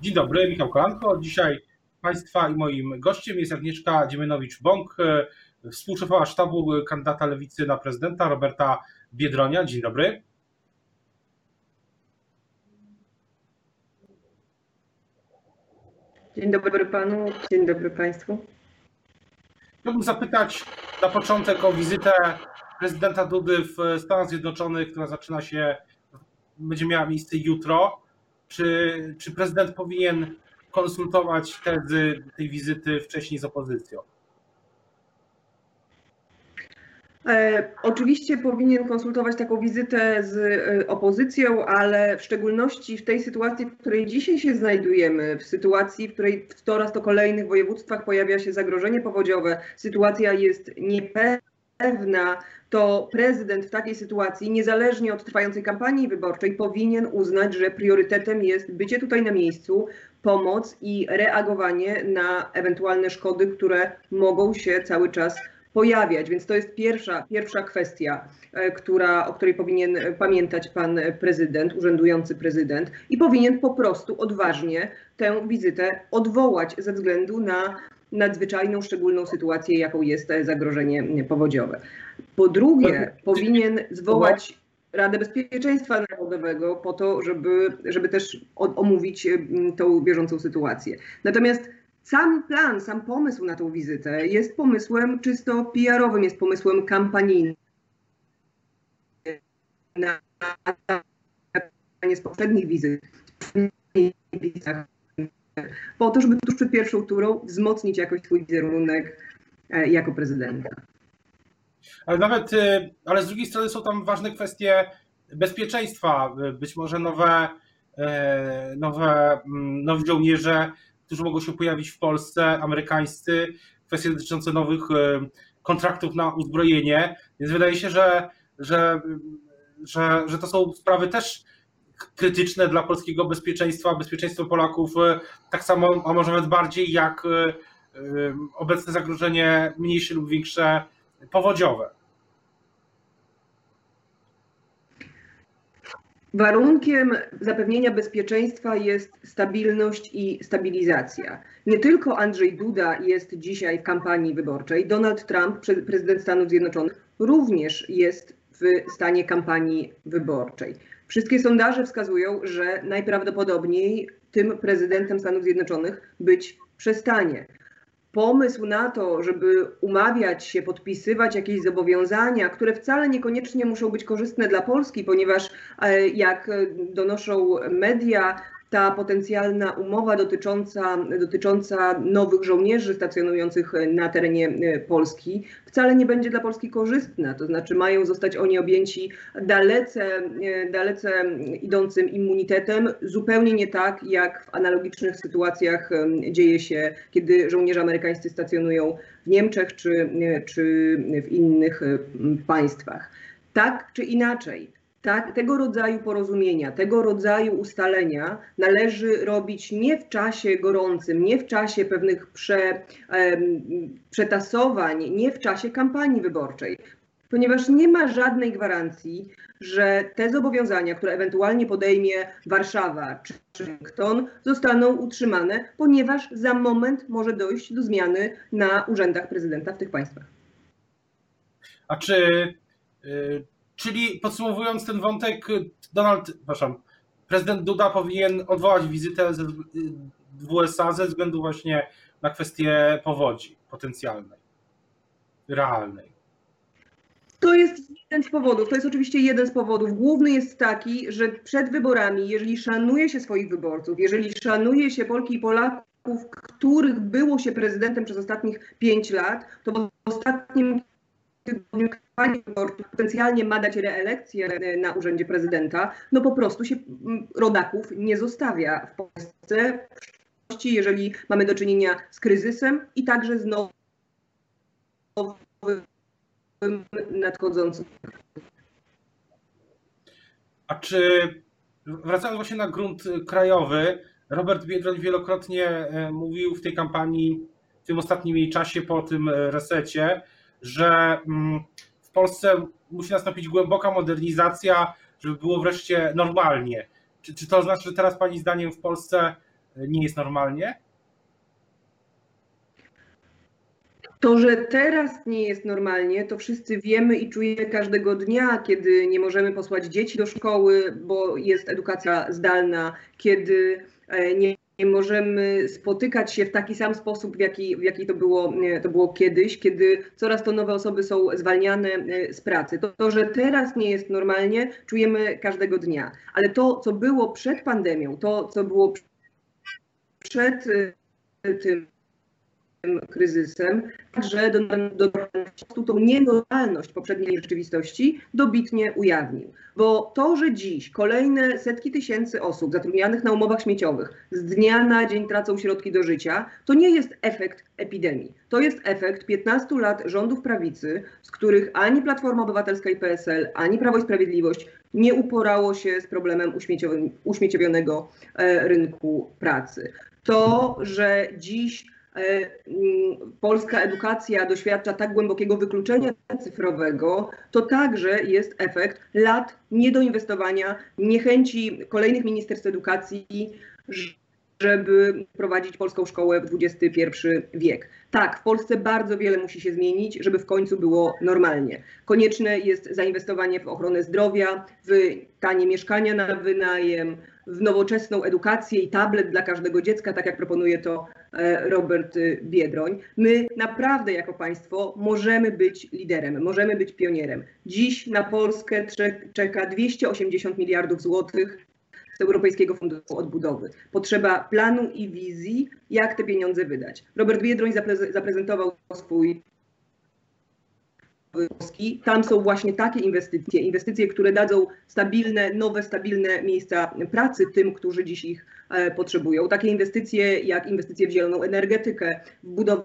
Dzień dobry, Michał Kolanko. Dzisiaj Państwa i moim gościem jest Agnieszka Dziemianowicz-Bąk, współszefowa sztabu kandydata lewicy na prezydenta Roberta Biedronia. Dzień dobry. Dzień dobry panu, dzień dobry państwu. Chciałbym zapytać na początek o wizytę prezydenta Dudy w Stanach Zjednoczonych, która zaczyna się, będzie miała miejsce jutro. Czy, czy prezydent powinien konsultować tezy tej wizyty wcześniej z opozycją? E, oczywiście powinien konsultować taką wizytę z e, opozycją, ale w szczególności w tej sytuacji, w której dzisiaj się znajdujemy, w sytuacji, w której w coraz to kolejnych województwach pojawia się zagrożenie powodziowe, sytuacja jest niepewna, to prezydent w takiej sytuacji, niezależnie od trwającej kampanii wyborczej, powinien uznać, że priorytetem jest bycie tutaj na miejscu, pomoc i reagowanie na ewentualne szkody, które mogą się cały czas pojawiać. Więc to jest pierwsza, pierwsza kwestia, e, która, o której powinien pamiętać pan prezydent, urzędujący prezydent i powinien po prostu odważnie tę wizytę odwołać ze względu na nadzwyczajną, szczególną sytuację, jaką jest zagrożenie powodziowe. Po drugie, powinien zwołać Radę Bezpieczeństwa Narodowego po to, żeby, żeby też omówić tą bieżącą sytuację. Natomiast sam plan, sam pomysł na tą wizytę jest pomysłem czysto PR-owym, jest pomysłem kampanijnym. Na z poprzednich wizyt po to, żeby tuż przed pierwszą turą wzmocnić jakoś swój wizerunek e, jako prezydenta. Ale nawet, y, ale z drugiej strony są tam ważne kwestie bezpieczeństwa, być może nowe, e, nowe, mm, nowi żołnierze którzy mogą się pojawić w Polsce, amerykańscy, kwestie dotyczące nowych e, kontraktów na uzbrojenie. Więc wydaje się, że, że, że, że to są sprawy też krytyczne dla polskiego bezpieczeństwa, bezpieczeństwa Polaków, e, tak samo, a może nawet bardziej jak e, obecne zagrożenie mniejsze lub większe powodziowe. Warunkiem zapewnienia bezpieczeństwa jest stabilność i stabilizacja. Nie tylko Andrzej Duda jest dzisiaj w kampanii wyborczej, Donald Trump, prezydent Stanów Zjednoczonych, również jest w stanie kampanii wyborczej. Wszystkie sondaże wskazują, że najprawdopodobniej tym prezydentem Stanów Zjednoczonych być przestanie. Pomysł na to, żeby umawiać się, podpisywać jakieś zobowiązania, które wcale niekoniecznie muszą być korzystne dla Polski, ponieważ e, jak donoszą media, ta potencjalna umowa dotycząca, dotycząca nowych żołnierzy stacjonujących na terenie e, Polski wcale nie będzie dla Polski korzystna. To znaczy mają zostać oni objęci dalece, e, dalece idącym immunitetem, zupełnie nie tak jak w analogicznych sytuacjach e, dzieje się, kiedy żołnierze amerykańscy stacjonują w Niemczech czy, czy w innych państwach. Tak czy inaczej, tak, tego rodzaju porozumienia, tego rodzaju ustalenia należy robić nie w czasie gorącym, nie w czasie pewnych prze, przetasowań, nie w czasie kampanii wyborczej, ponieważ nie ma żadnej gwarancji, że te zobowiązania, które ewentualnie podejmie Warszawa czy Waszyngton, zostaną utrzymane, ponieważ za moment może dojść do zmiany na urzędach prezydenta w tych państwach. A czy y, Czyli podsumowując ten wątek, Donald, przepraszam, prezydent Duda powinien odwołać wizytę w USA ze względu właśnie na kwestię powodzi potencjalnej, realnej. To jest jeden z powodów. To jest oczywiście jeden z powodów. Główny jest taki, że przed wyborami, jeżeli szanuje się swoich wyborców, jeżeli szanuje się Polki i Polaków, których było się prezydentem przez ostatnich pięć lat, to w ostatnim tygodniu kampanii wyborczej potencjalnie ma dać reelekcję na urzędzie prezydenta, no po prostu się mm, rodaków nie zostawia w Polsce, jeżeli mamy do czynienia z kryzysem i także z nowym nadchodzącym. A czy wracając właśnie na grunt krajowy, Robert Biedroń wielokrotnie e, mówił w tej kampanii, w tym ostatnim jej czasie po tym e, resecie, że mm, w Polsce musi nastąpić głęboka modernizacja, żeby było wreszcie normalnie. Czy, czy to znaczy, że teraz Pani zdaniem w Polsce y, nie jest normalnie? To, że teraz nie jest normalnie, to wszyscy wiemy i czujemy każdego dnia, kiedy nie możemy posłać dzieci do szkoły, bo jest edukacja zdalna, kiedy e, nie możemy spotykać się w taki sam sposób, w jaki, w jaki to, było, to było kiedyś, kiedy coraz to nowe osoby są zwalniane e, z pracy. To, to, że teraz nie jest normalnie, czujemy każdego dnia. Ale to, co było przed pandemią, to, co było przed e, tym kryzysem, że do, do, do tą nienormalność poprzedniej rzeczywistości dobitnie ujawnił. Bo to, że dziś kolejne setki tysięcy osób zatrudnianych na umowach śmieciowych z dnia na dzień tracą środki do życia, to nie jest efekt epidemii. To jest efekt 15 lat rządów prawicy, z których ani Platforma Obywatelska i PSL, ani Prawo i Sprawiedliwość nie uporało się z problemem uśmieciowionego e, rynku pracy. To, że dziś polska edukacja doświadcza tak głębokiego wykluczenia cyfrowego, to także jest efekt lat niedoinwestowania, niechęci kolejnych ministerstw edukacji, żeby prowadzić polską szkołę w XXI wiek. Tak, w Polsce bardzo wiele musi się zmienić, żeby w końcu było normalnie. Konieczne jest zainwestowanie w ochronę zdrowia, w tanie mieszkania na wynajem, w nowoczesną edukację i tablet dla każdego dziecka, tak jak proponuje to e, Robert Biedroń. My naprawdę jako państwo możemy być liderem, możemy być pionierem. Dziś na Polskę czeka 280 miliardów złotych Europejskiego Funduszu Odbudowy. Potrzeba planu i wizji, jak te pieniądze wydać. Robert Biedroń zaprezentował swój Polski. Tam są właśnie takie inwestycje, inwestycje, które dadzą stabilne, nowe, stabilne miejsca pracy tym, którzy dziś ich e, potrzebują. Takie inwestycje jak inwestycje w zieloną energetykę, w budowę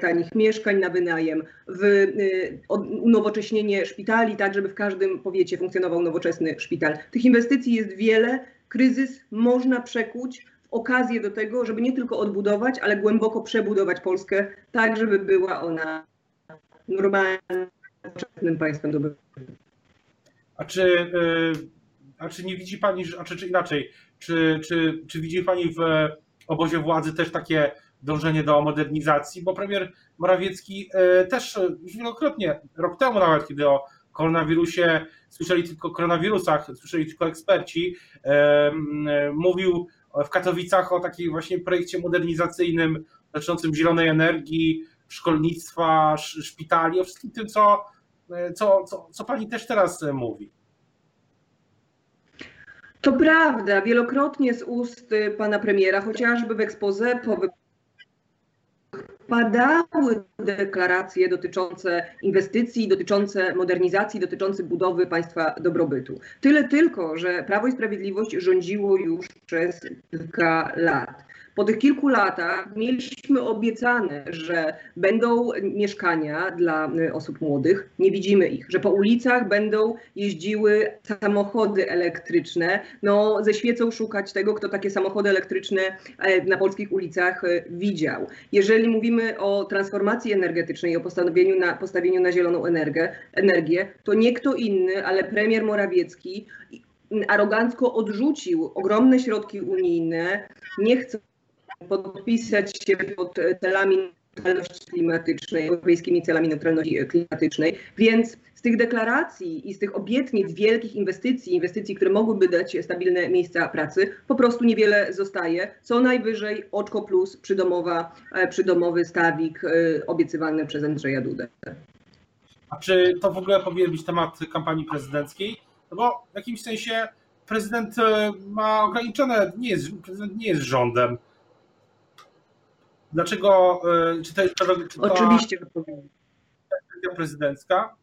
tanich mieszkań na wynajem, w y, unowocześnienie szpitali, tak żeby w każdym powiecie funkcjonował nowoczesny szpital. Tych inwestycji jest wiele. Kryzys można przekuć w okazję do tego, żeby nie tylko odbudować, ale głęboko przebudować Polskę, tak żeby była ona normalnym państwem dobrym. A czy, y, a czy nie widzi Pani, a czy, czy inaczej, czy, czy, czy widzi Pani w obozie władzy też takie dążenie do modernizacji, bo premier Morawiecki y, też już wielokrotnie, rok temu nawet, kiedy o koronawirusie słyszeli tylko o koronawirusach, słyszeli tylko eksperci, mówił w Katowicach o takim właśnie projekcie modernizacyjnym dotyczącym zielonej energii, szkolnictwa, szpitali, o wszystkim tym, co, co, co, co pani też teraz mówi. To prawda, wielokrotnie z ust pana premiera, chociażby w expose padały deklaracje dotyczące inwestycji, dotyczące modernizacji, dotyczące budowy państwa dobrobytu. Tyle tylko, że Prawo i Sprawiedliwość rządziło już przez kilka lat. Po tych kilku latach mieliśmy obiecane, że będą mieszkania dla y, osób młodych. Nie widzimy ich, że po ulicach będą jeździły samochody elektryczne. No, ze świecą szukać tego, kto takie samochody elektryczne e, na polskich ulicach e, widział. Jeżeli mówimy o transformacji energetycznej o postawieniu na, postawieniu na zieloną energię, energię, to nie kto inny, ale premier Morawiecki arogancko odrzucił ogromne środki unijne, nie chcą podpisać się pod celami neutralności klimatycznej, europejskimi celami neutralności klimatycznej. Więc z tych deklaracji i z tych obietnic wielkich inwestycji, inwestycji, które mogłyby dać stabilne miejsca pracy, po prostu niewiele zostaje. Co najwyżej oczko plus przydomowa, e, przydomowy stawik e, obiecywany przez Andrzeja Dudę. A czy to w ogóle powinien być temat kampanii prezydenckiej? No bo w jakimś sensie prezydent e, ma ograniczone, nie jest, prezydent nie jest rządem Dlaczego, e, czy to jest czy to Oczywiście prezydencka?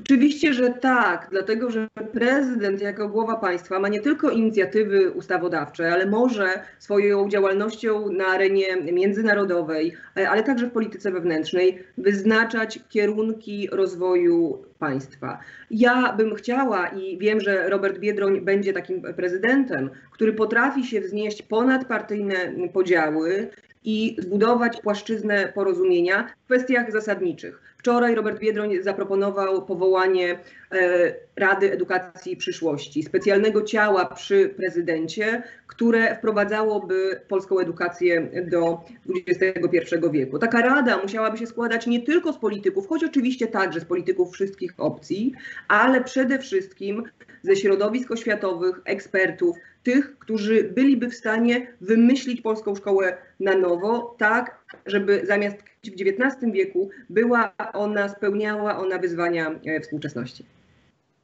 Oczywiście, że tak, dlatego że prezydent jako głowa państwa ma nie tylko inicjatywy ustawodawcze, ale może swoją działalnością na arenie międzynarodowej, e, ale także w polityce wewnętrznej wyznaczać kierunki rozwoju państwa. Ja bym chciała i wiem, że Robert Biedroń będzie takim prezydentem, który potrafi się wznieść ponad partyjne podziały i zbudować płaszczyznę porozumienia w kwestiach zasadniczych. Wczoraj Robert Biedroń zaproponował powołanie e, Rady Edukacji Przyszłości, specjalnego ciała przy prezydencie, które wprowadzałoby polską edukację do XXI wieku. Taka rada musiałaby się składać nie tylko z polityków, choć oczywiście także z polityków wszystkich opcji, ale przede wszystkim ze środowisk oświatowych, ekspertów, tych, którzy byliby w stanie wymyślić polską szkołę na nowo, tak, żeby zamiast w XIX wieku była ona, spełniała ona wyzwania e, współczesności.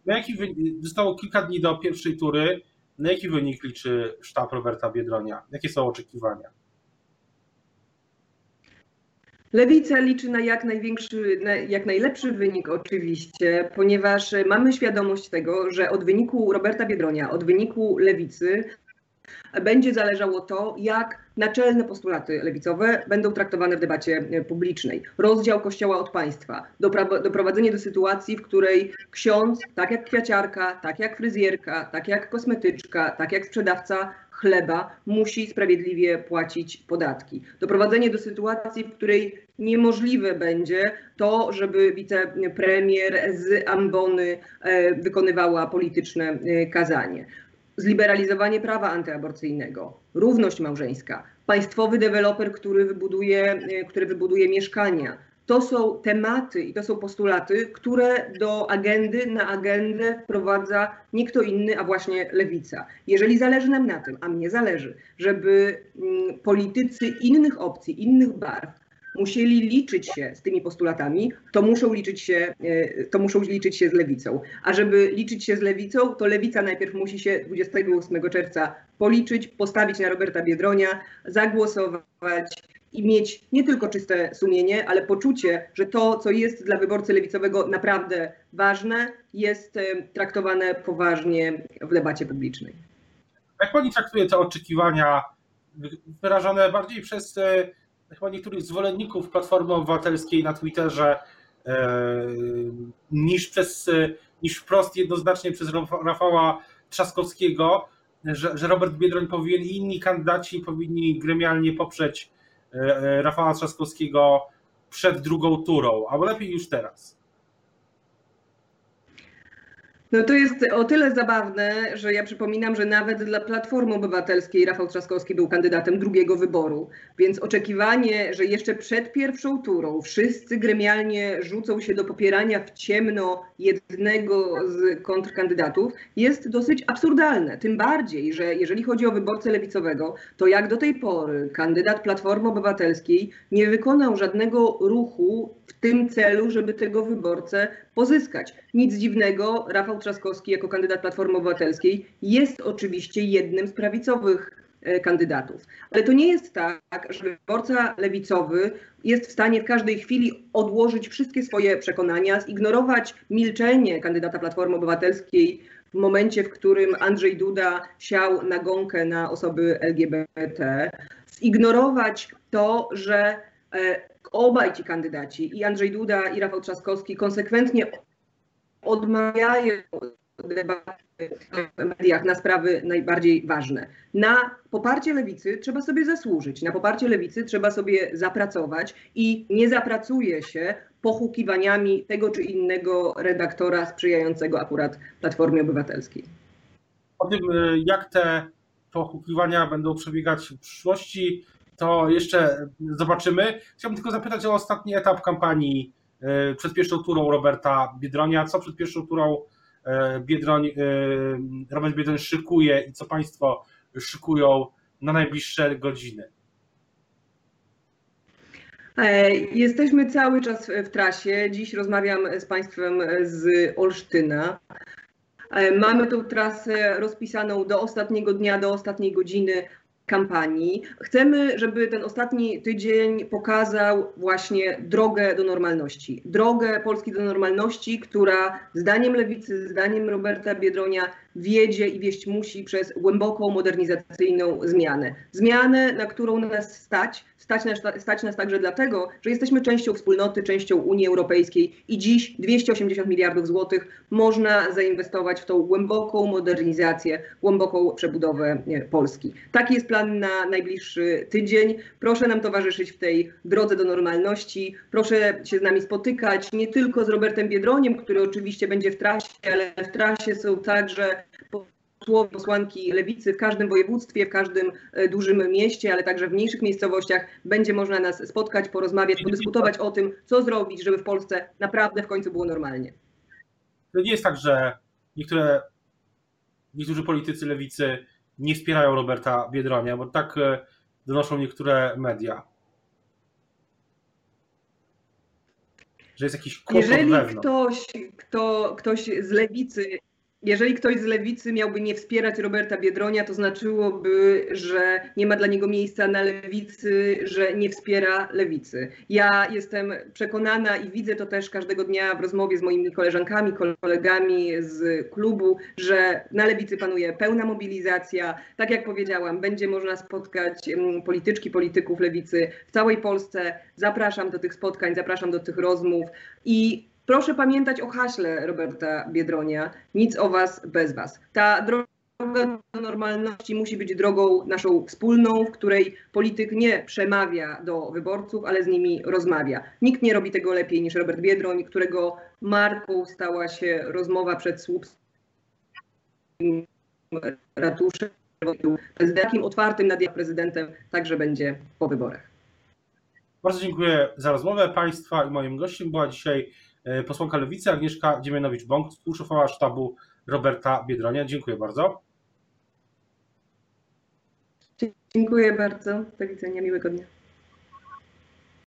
Na jaki zostało kilka dni do pierwszej tury. Na jaki wynik liczy sztab Roberta Biedronia? Jakie są oczekiwania? Lewica liczy na jak największy, na jak najlepszy wynik oczywiście, ponieważ mamy świadomość tego, że od wyniku Roberta Biedronia, od wyniku lewicy będzie zależało to, jak naczelne postulaty lewicowe będą traktowane w debacie publicznej. Rozdział Kościoła od państwa, doprowadzenie do sytuacji, w której ksiądz, tak jak kwiaciarka, tak jak fryzjerka, tak jak kosmetyczka, tak jak sprzedawca chleba musi sprawiedliwie płacić podatki. Doprowadzenie do sytuacji, w której niemożliwe będzie to, żeby wicepremier z ambony e, wykonywała polityczne e, kazanie. Zliberalizowanie prawa antyaborcyjnego, równość małżeńska, państwowy deweloper, który wybuduje, e, który wybuduje mieszkania, to są tematy i to są postulaty, które do agendy, na agendę wprowadza nie kto inny, a właśnie lewica. Jeżeli zależy nam na tym, a mnie zależy, żeby mm, politycy innych opcji, innych barw musieli liczyć się z tymi postulatami, to muszą liczyć się, e, to muszą liczyć się z lewicą. A żeby liczyć się z lewicą, to lewica najpierw musi się 28 czerwca policzyć, postawić na Roberta Biedronia, zagłosować i mieć nie tylko czyste sumienie, ale poczucie, że to, co jest dla wyborcy lewicowego naprawdę ważne, jest e, traktowane poważnie w debacie publicznej. Jak pani traktuje te oczekiwania wyrażone bardziej przez e, chyba niektórych zwolenników Platformy Obywatelskiej na Twitterze e, niż, przez, niż wprost jednoznacznie przez Rafała Trzaskowskiego, że, że Robert Biedroń powinien i inni kandydaci powinni gremialnie poprzeć E, e, Rafała Trzaskowskiego przed drugą turą, albo lepiej już teraz? No to jest o tyle zabawne, że ja przypominam, że nawet dla Platformy Obywatelskiej Rafał Trzaskowski był kandydatem drugiego wyboru, więc oczekiwanie, że jeszcze przed pierwszą turą wszyscy gremialnie rzucą się do popierania w ciemno jednego z kontrkandydatów jest dosyć absurdalne. Tym bardziej, że jeżeli chodzi o wyborcę lewicowego, to jak do tej pory kandydat Platformy Obywatelskiej nie wykonał żadnego ruchu w tym celu, żeby tego wyborcę pozyskać. Nic dziwnego, Rafał Trzaskowski jako kandydat Platformy Obywatelskiej jest oczywiście jednym z prawicowych e, kandydatów. Ale to nie jest tak, że wyborca lewicowy jest w stanie w każdej chwili odłożyć wszystkie swoje przekonania, zignorować milczenie kandydata Platformy Obywatelskiej w momencie, w którym Andrzej Duda siał nagonkę na osoby LGBT, zignorować to, że e, obaj ci kandydaci, i Andrzej Duda, i Rafał Trzaskowski, konsekwentnie odmawiają debaty w mediach na sprawy najbardziej ważne. Na poparcie lewicy trzeba sobie zasłużyć, na poparcie lewicy trzeba sobie zapracować i nie zapracuje się pochukiwaniami tego czy innego redaktora sprzyjającego akurat Platformie Obywatelskiej. O tym, jak te pochukiwania będą przebiegać w przyszłości, to jeszcze zobaczymy. Chciałbym tylko zapytać o ostatni etap kampanii przed pierwszą turą Roberta Biedronia. Co przed pierwszą turą e, Biedroń, e, Robert Biedroń szykuje i co Państwo szykują na najbliższe godziny? Jesteśmy cały czas w trasie. Dziś rozmawiam z Państwem z Olsztyna. Mamy tą trasę rozpisaną do ostatniego dnia, do ostatniej godziny kampanii. Chcemy, żeby ten ostatni tydzień pokazał właśnie drogę do normalności. Drogę Polski do normalności, która zdaniem Lewicy, zdaniem Roberta Biedronia wiedzie i wieść musi przez głęboką, modernizacyjną zmianę. Zmianę, na którą nas stać, stać nas, stać nas także dlatego, że jesteśmy częścią wspólnoty, częścią Unii Europejskiej i dziś 280 miliardów złotych można zainwestować w tą głęboką modernizację, głęboką przebudowę Polski. Taki jest plan na najbliższy tydzień. Proszę nam towarzyszyć w tej drodze do normalności. Proszę się z nami spotykać, nie tylko z Robertem Biedroniem, który oczywiście będzie w trasie, ale w trasie są także posłowie, posłanki lewicy w każdym województwie, w każdym e, dużym mieście, ale także w mniejszych miejscowościach będzie można nas spotkać, porozmawiać, podyskutować o tym, co zrobić, żeby w Polsce naprawdę w końcu było normalnie. To nie jest tak, że niektóre, niektórzy politycy lewicy nie wspierają Roberta Biedronia, bo tak e, donoszą niektóre media. Że jest jakiś kłopot Jeżeli wewnątrz. ktoś, kto, ktoś z lewicy jeżeli ktoś z lewicy miałby nie wspierać Roberta Biedronia, to znaczyłoby, że nie ma dla niego miejsca na lewicy, że nie wspiera lewicy. Ja jestem przekonana i widzę to też każdego dnia w rozmowie z moimi koleżankami, kolegami z klubu, że na lewicy panuje pełna mobilizacja. Tak jak powiedziałam, będzie można spotkać polityczki, polityków lewicy w całej Polsce. Zapraszam do tych spotkań, zapraszam do tych rozmów i Proszę pamiętać o haśle Roberta Biedronia. Nic o was bez was. Ta droga do normalności musi być drogą naszą wspólną, w której polityk nie przemawia do wyborców, ale z nimi rozmawia. Nikt nie robi tego lepiej niż Robert Biedroń, którego marką stała się rozmowa przed słupskim ratuszem. Takim otwartym nad prezydentem także będzie po wyborach. Bardzo dziękuję za rozmowę Państwa i moim gościem była dzisiaj posłanka Lewicy Agnieszka Dziemianowicz-Bąk, współszefowa sztabu Roberta Biedronia. Dziękuję bardzo. Dziękuję bardzo. Do widzenia. Miłego dnia.